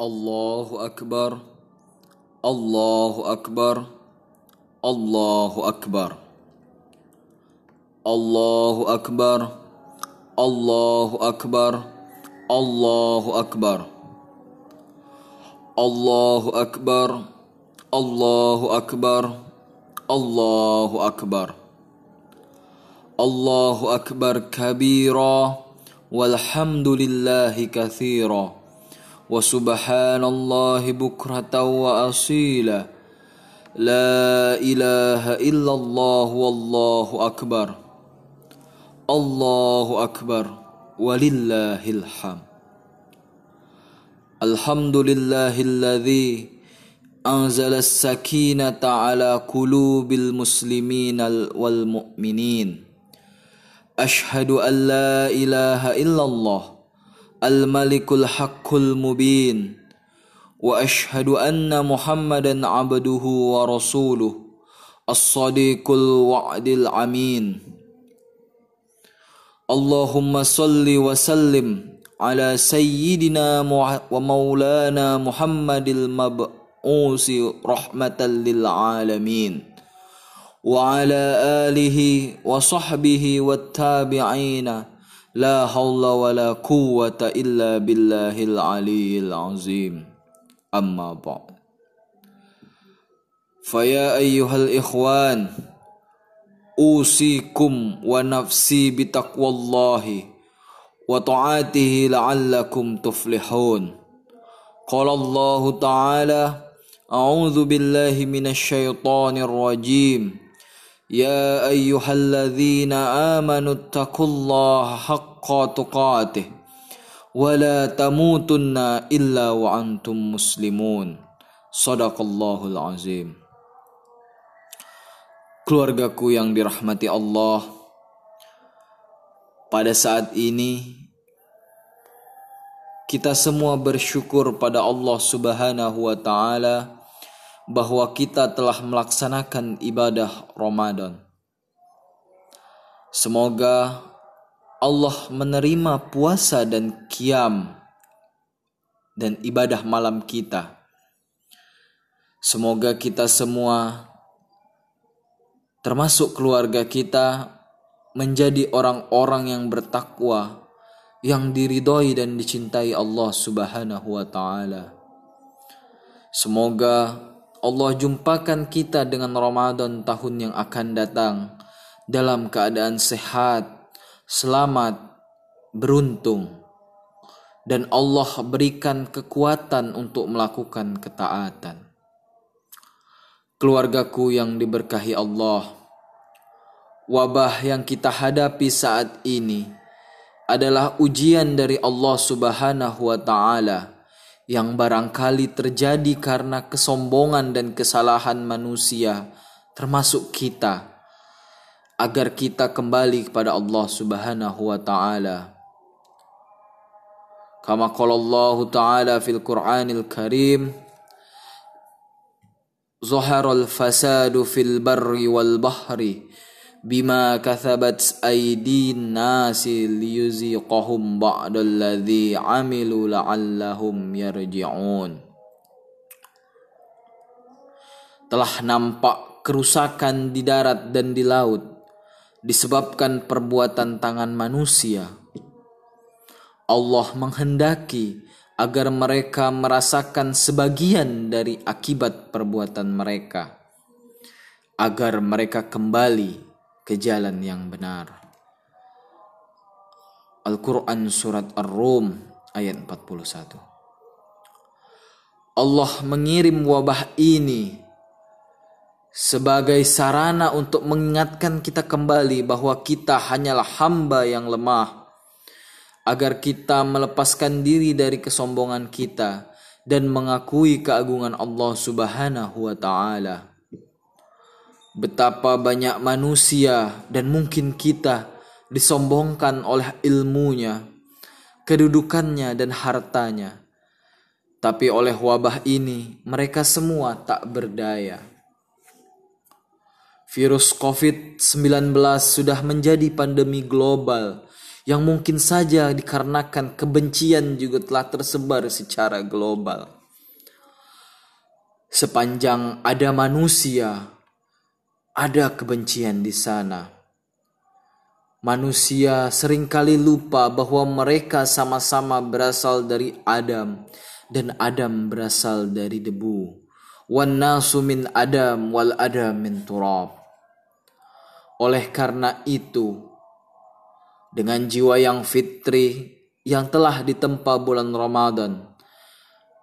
الله أكبر الله أكبر الله أكبر. الله أكبر الله أكبر الله أكبر. الله أكبر الله أكبر الله أكبر. الله أكبر كبيرا والحمد لله كثيرا. وسبحان الله بكرة وأصيلا. لا إله إلا الله والله أكبر. الله أكبر. ولله الحمد. الحمد لله الذي أنزل السكينة على قلوب المسلمين والمؤمنين. أشهد أن لا إله إلا الله. الملك الحق المبين وأشهد أن محمدا عبده ورسوله الصديق الوعد العمين اللهم صل وسلم على سيدنا ومولانا محمد المبعوث رحمة للعالمين وعلى آله وصحبه والتابعين لا حول ولا قوة إلا بالله العلي العظيم. أما بعد. فيا أيها الإخوان أوصيكم ونفسي بتقوى الله وطاعته لعلكم تفلحون. قال الله تعالى أعوذ بالله من الشيطان الرجيم. يا أيها الذين آمنوا اتقوا الله حق تقاته ولا تموتن إلا وأنتم مسلمون صدق الله العظيم Keluargaku yang dirahmati Allah Pada saat ini Kita semua bersyukur pada Allah subhanahu wa ta'ala bahwa kita telah melaksanakan ibadah Ramadan. Semoga Allah menerima puasa dan kiam dan ibadah malam kita. Semoga kita semua termasuk keluarga kita menjadi orang-orang yang bertakwa yang diridhoi dan dicintai Allah Subhanahu wa taala. Semoga Allah jumpakan kita dengan Ramadan tahun yang akan datang dalam keadaan sehat, selamat, beruntung, dan Allah berikan kekuatan untuk melakukan ketaatan. Keluargaku yang diberkahi Allah, wabah yang kita hadapi saat ini adalah ujian dari Allah Subhanahu wa Ta'ala yang barangkali terjadi karena kesombongan dan kesalahan manusia, termasuk kita, agar kita kembali kepada Allah Subhanahu wa Ta'ala. Kama qala Allah Ta'ala fil Qur'anil Karim, Zaharal fasadu fil barri wal bahri bima kathabat aydin nasi liyuziqahum ba'dalladhi amilu la'allahum yarji'un. Telah nampak kerusakan di darat dan di laut disebabkan perbuatan tangan manusia. Allah menghendaki agar mereka merasakan sebagian dari akibat perbuatan mereka agar mereka kembali ke jalan yang benar. Al-Quran Surat Ar-Rum ayat 41 Allah mengirim wabah ini sebagai sarana untuk mengingatkan kita kembali bahwa kita hanyalah hamba yang lemah agar kita melepaskan diri dari kesombongan kita dan mengakui keagungan Allah Subhanahu wa taala betapa banyak manusia dan mungkin kita disombongkan oleh ilmunya, kedudukannya dan hartanya. Tapi oleh wabah ini mereka semua tak berdaya. Virus COVID-19 sudah menjadi pandemi global yang mungkin saja dikarenakan kebencian juga telah tersebar secara global. Sepanjang ada manusia, ada kebencian di sana. Manusia sering kali lupa bahwa mereka sama-sama berasal dari Adam dan Adam berasal dari debu. Wan nasu min Adam wal Adam min turab. Oleh karena itu, dengan jiwa yang fitri yang telah ditempa bulan Ramadan,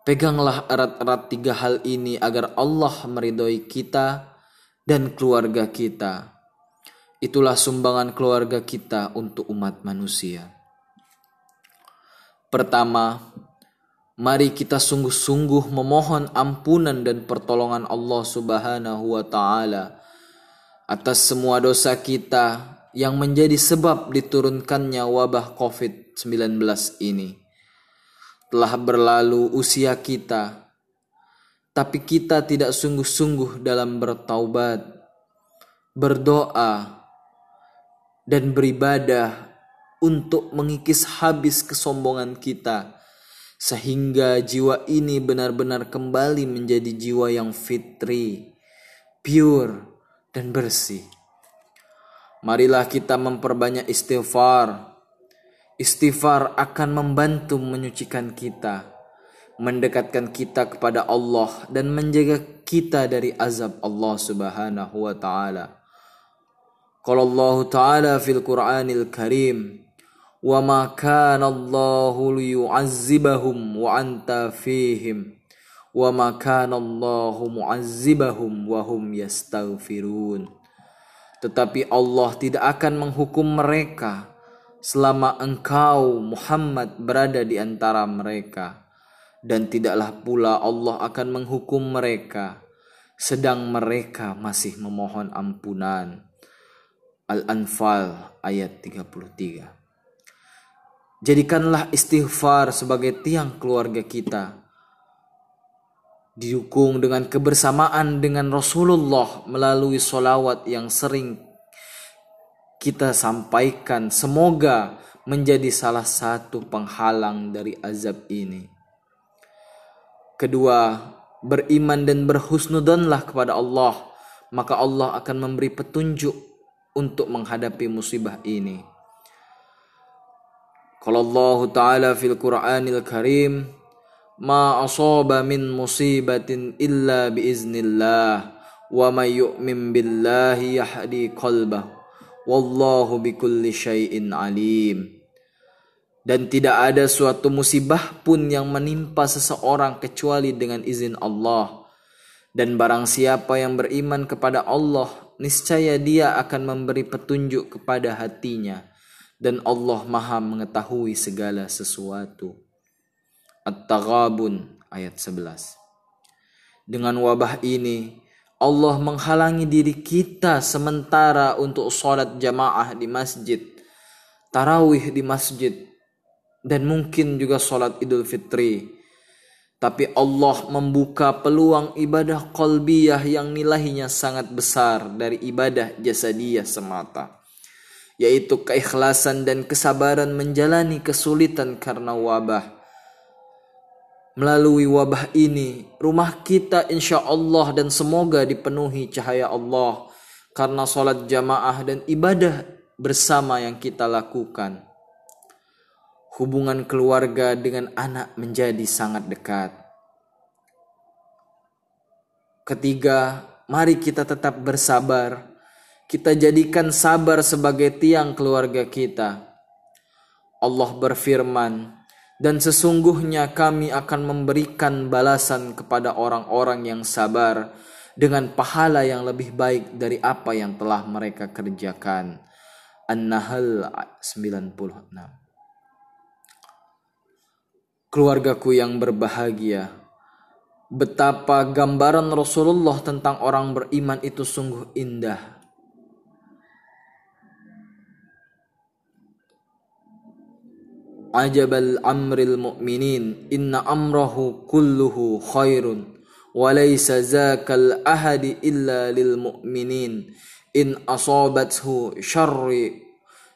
peganglah erat-erat tiga hal ini agar Allah meridhoi kita dan keluarga kita. Itulah sumbangan keluarga kita untuk umat manusia. Pertama, mari kita sungguh-sungguh memohon ampunan dan pertolongan Allah Subhanahu wa taala atas semua dosa kita yang menjadi sebab diturunkannya wabah COVID-19 ini. Telah berlalu usia kita, tapi kita tidak sungguh-sungguh dalam bertaubat, berdoa, dan beribadah untuk mengikis habis kesombongan kita, sehingga jiwa ini benar-benar kembali menjadi jiwa yang fitri, pure, dan bersih. Marilah kita memperbanyak istighfar. Istighfar akan membantu menyucikan kita, mendekatkan kita kepada Allah dan menjaga kita dari azab Allah Subhanahu wa taala. Qala Allah Ta'ala fil Qur'anil Karim, "Wa ma kana Allahu liyu'azzibahum wa anta fihim." wa ma kana Allahu mu'azzibahum wa hum yastaghfirun. Tetapi Allah tidak akan menghukum mereka selama engkau Muhammad berada di antara mereka dan tidaklah pula Allah akan menghukum mereka sedang mereka masih memohon ampunan. Al-Anfal ayat 33. Jadikanlah istighfar sebagai tiang keluarga kita didukung dengan kebersamaan dengan Rasulullah melalui solawat yang sering kita sampaikan semoga menjadi salah satu penghalang dari azab ini. Kedua, beriman dan berhusnudonlah kepada Allah, maka Allah akan memberi petunjuk untuk menghadapi musibah ini. Kalau Allah Ta'ala fil Qur'anil Karim, ma asaba min musibatin illa biiznillah wa may yu'min billahi yahdi qalbah wallahu bikulli syai'in alim dan tidak ada suatu musibah pun yang menimpa seseorang kecuali dengan izin Allah. Dan barang siapa yang beriman kepada Allah niscaya dia akan memberi petunjuk kepada hatinya. Dan Allah Maha mengetahui segala sesuatu. At-Taghabun ayat 11. Dengan wabah ini, Allah menghalangi diri kita sementara untuk sholat jamaah di masjid, tarawih di masjid, dan mungkin juga sholat idul fitri. Tapi Allah membuka peluang ibadah kolbiyah yang nilainya sangat besar dari ibadah jasadiyah semata. Yaitu keikhlasan dan kesabaran menjalani kesulitan karena wabah Melalui wabah ini, rumah kita insya Allah dan semoga dipenuhi cahaya Allah karena sholat jamaah dan ibadah bersama yang kita lakukan. Hubungan keluarga dengan anak menjadi sangat dekat. Ketiga, mari kita tetap bersabar. Kita jadikan sabar sebagai tiang keluarga kita. Allah berfirman, dan sesungguhnya kami akan memberikan balasan kepada orang-orang yang sabar dengan pahala yang lebih baik dari apa yang telah mereka kerjakan. An-Nahl 96 Keluargaku yang berbahagia, betapa gambaran Rasulullah tentang orang beriman itu sungguh indah. Ajabal amril mu'minin inna amrahu kulluhu khairun wa laysa zakal ahadi illa lil mu'minin. In asabathu syarri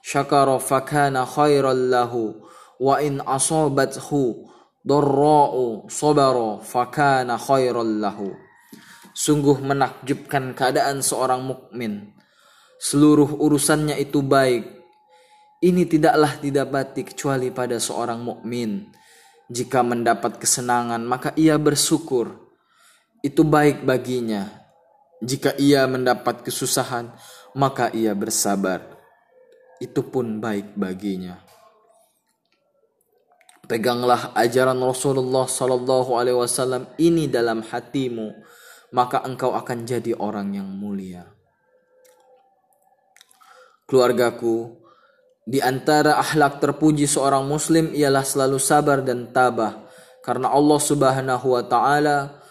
syakara fakana khairan lahu wa in asabathu darra'u sabara fakana khairan lahu. Sungguh menakjubkan keadaan seorang mukmin. Seluruh urusannya itu baik. Ini tidaklah didapati kecuali pada seorang mukmin. Jika mendapat kesenangan maka ia bersyukur. Itu baik baginya. Jika ia mendapat kesusahan maka ia bersabar. Itu pun baik baginya Peganglah ajaran Rasulullah Sallallahu Alaihi Wasallam ini dalam hatimu, maka engkau akan jadi orang yang mulia. Keluargaku, di antara akhlak terpuji seorang muslim ialah selalu sabar dan tabah karena Allah Subhanahu wa taala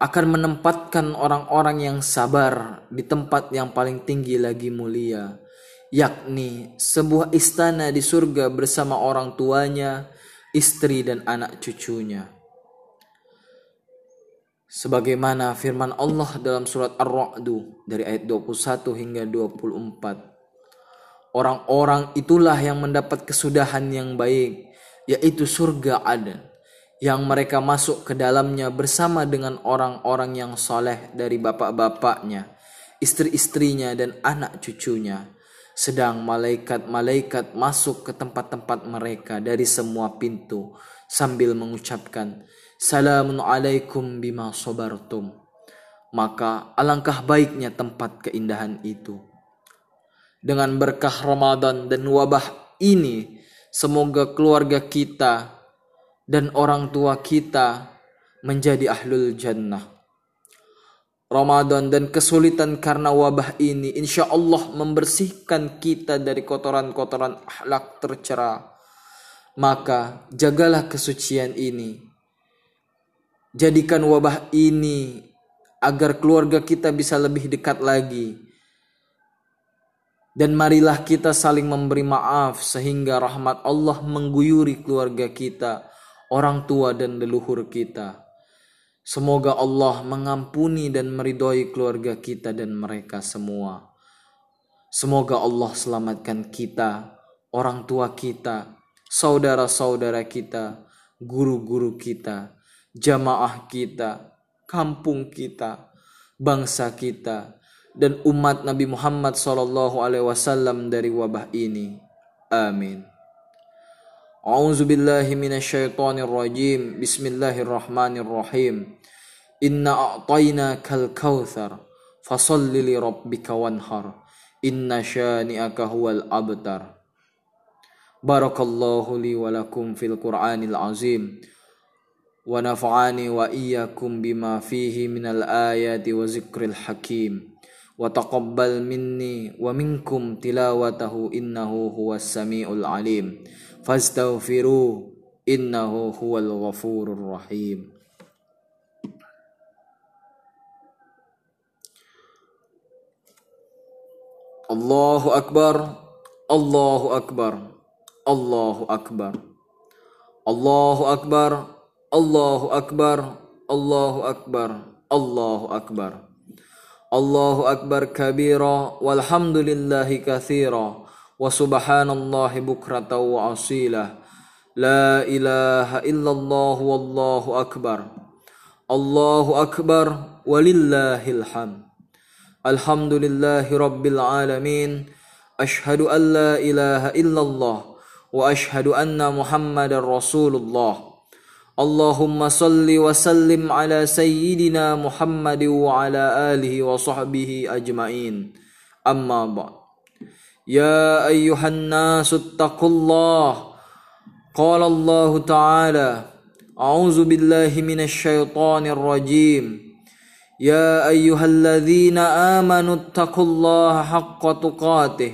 akan menempatkan orang-orang yang sabar di tempat yang paling tinggi lagi mulia yakni sebuah istana di surga bersama orang tuanya, istri dan anak cucunya. Sebagaimana firman Allah dalam surat Ar-Ra'du dari ayat 21 hingga 24. Orang-orang itulah yang mendapat kesudahan yang baik, yaitu surga Aden, yang mereka masuk ke dalamnya bersama dengan orang-orang yang soleh dari bapak-bapaknya, istri-istrinya dan anak cucunya sedang malaikat-malaikat masuk ke tempat-tempat mereka dari semua pintu sambil mengucapkan salamun alaikum bima sobartum. Maka alangkah baiknya tempat keindahan itu. Dengan berkah Ramadan dan wabah ini semoga keluarga kita dan orang tua kita menjadi ahlul jannah Ramadan dan kesulitan karena wabah ini insya Allah membersihkan kita dari kotoran-kotoran akhlak tercera. Maka jagalah kesucian ini. Jadikan wabah ini agar keluarga kita bisa lebih dekat lagi. Dan marilah kita saling memberi maaf sehingga rahmat Allah mengguyuri keluarga kita, orang tua dan leluhur kita. Semoga Allah mengampuni dan meridhoi keluarga kita dan mereka semua. Semoga Allah selamatkan kita, orang tua kita, saudara-saudara kita, guru-guru kita, jamaah kita, kampung kita, bangsa kita, dan umat Nabi Muhammad SAW dari wabah ini. Amin. أعوذ بالله من الشيطان الرجيم. بسم الله الرحمن الرحيم. إنا أعطيناك الكوثر فصل لربك وانحر. إن شانئك هو الأبتر. بارك الله لي ولكم في القرآن العظيم. ونفعني وإياكم بما فيه من الآيات وذكر الحكيم. وتقبل مني ومنكم تلاوته إنه هو السميع العليم. Fastaghfiru innahu huwal ghafurur rahim. Allahu akbar Allahu akbar Allahu akbar. Allahu akbar Allahu akbar Allahu akbar Allahu akbar. Allahu akbar kabira walhamdulillahi katsira وسبحان الله بكرة وأصيلة لا إله إلا الله والله أكبر. الله أكبر ولله الحمد. الحمد لله رب العالمين. أشهد أن لا إله إلا الله وأشهد أن محمد رسول الله. اللهم صل وسلم على سيدنا محمد وعلى آله وصحبه أجمعين. أما بعد. يا أيها الناس اتقوا الله. قال الله تعالى أعوذ بالله من الشيطان الرجيم. يا أيها الذين آمنوا اتقوا الله حق تقاته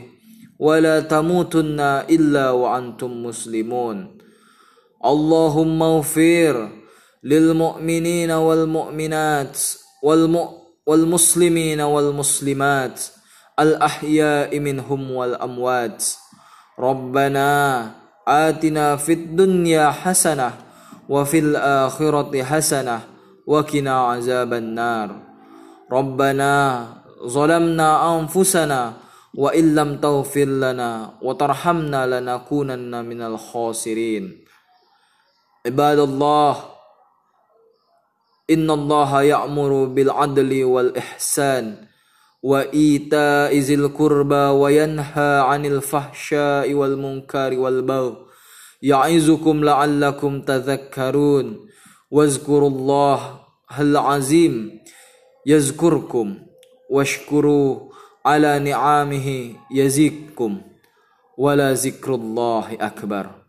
ولا تموتن إلا وأنتم مسلمون. اللهم اغفر للمؤمنين والمؤمنات والمسلمين والمسلمات الأحياء منهم والأموات. ربنا آتنا في الدنيا حسنة وفي الآخرة حسنة وقنا عذاب النار. ربنا ظلمنا أنفسنا وإن لم تغفر لنا وترحمنا لنكونن من الخاسرين. عباد الله إن الله يأمر بالعدل والإحسان وإيتاء ذي القربى وينهى عن الفحشاء والمنكر والبغي يعظكم لعلكم تذكرون. واذكروا الله العظيم يذكركم واشكروا على نعمه يزيدكم. ولا ذكر الله أكبر.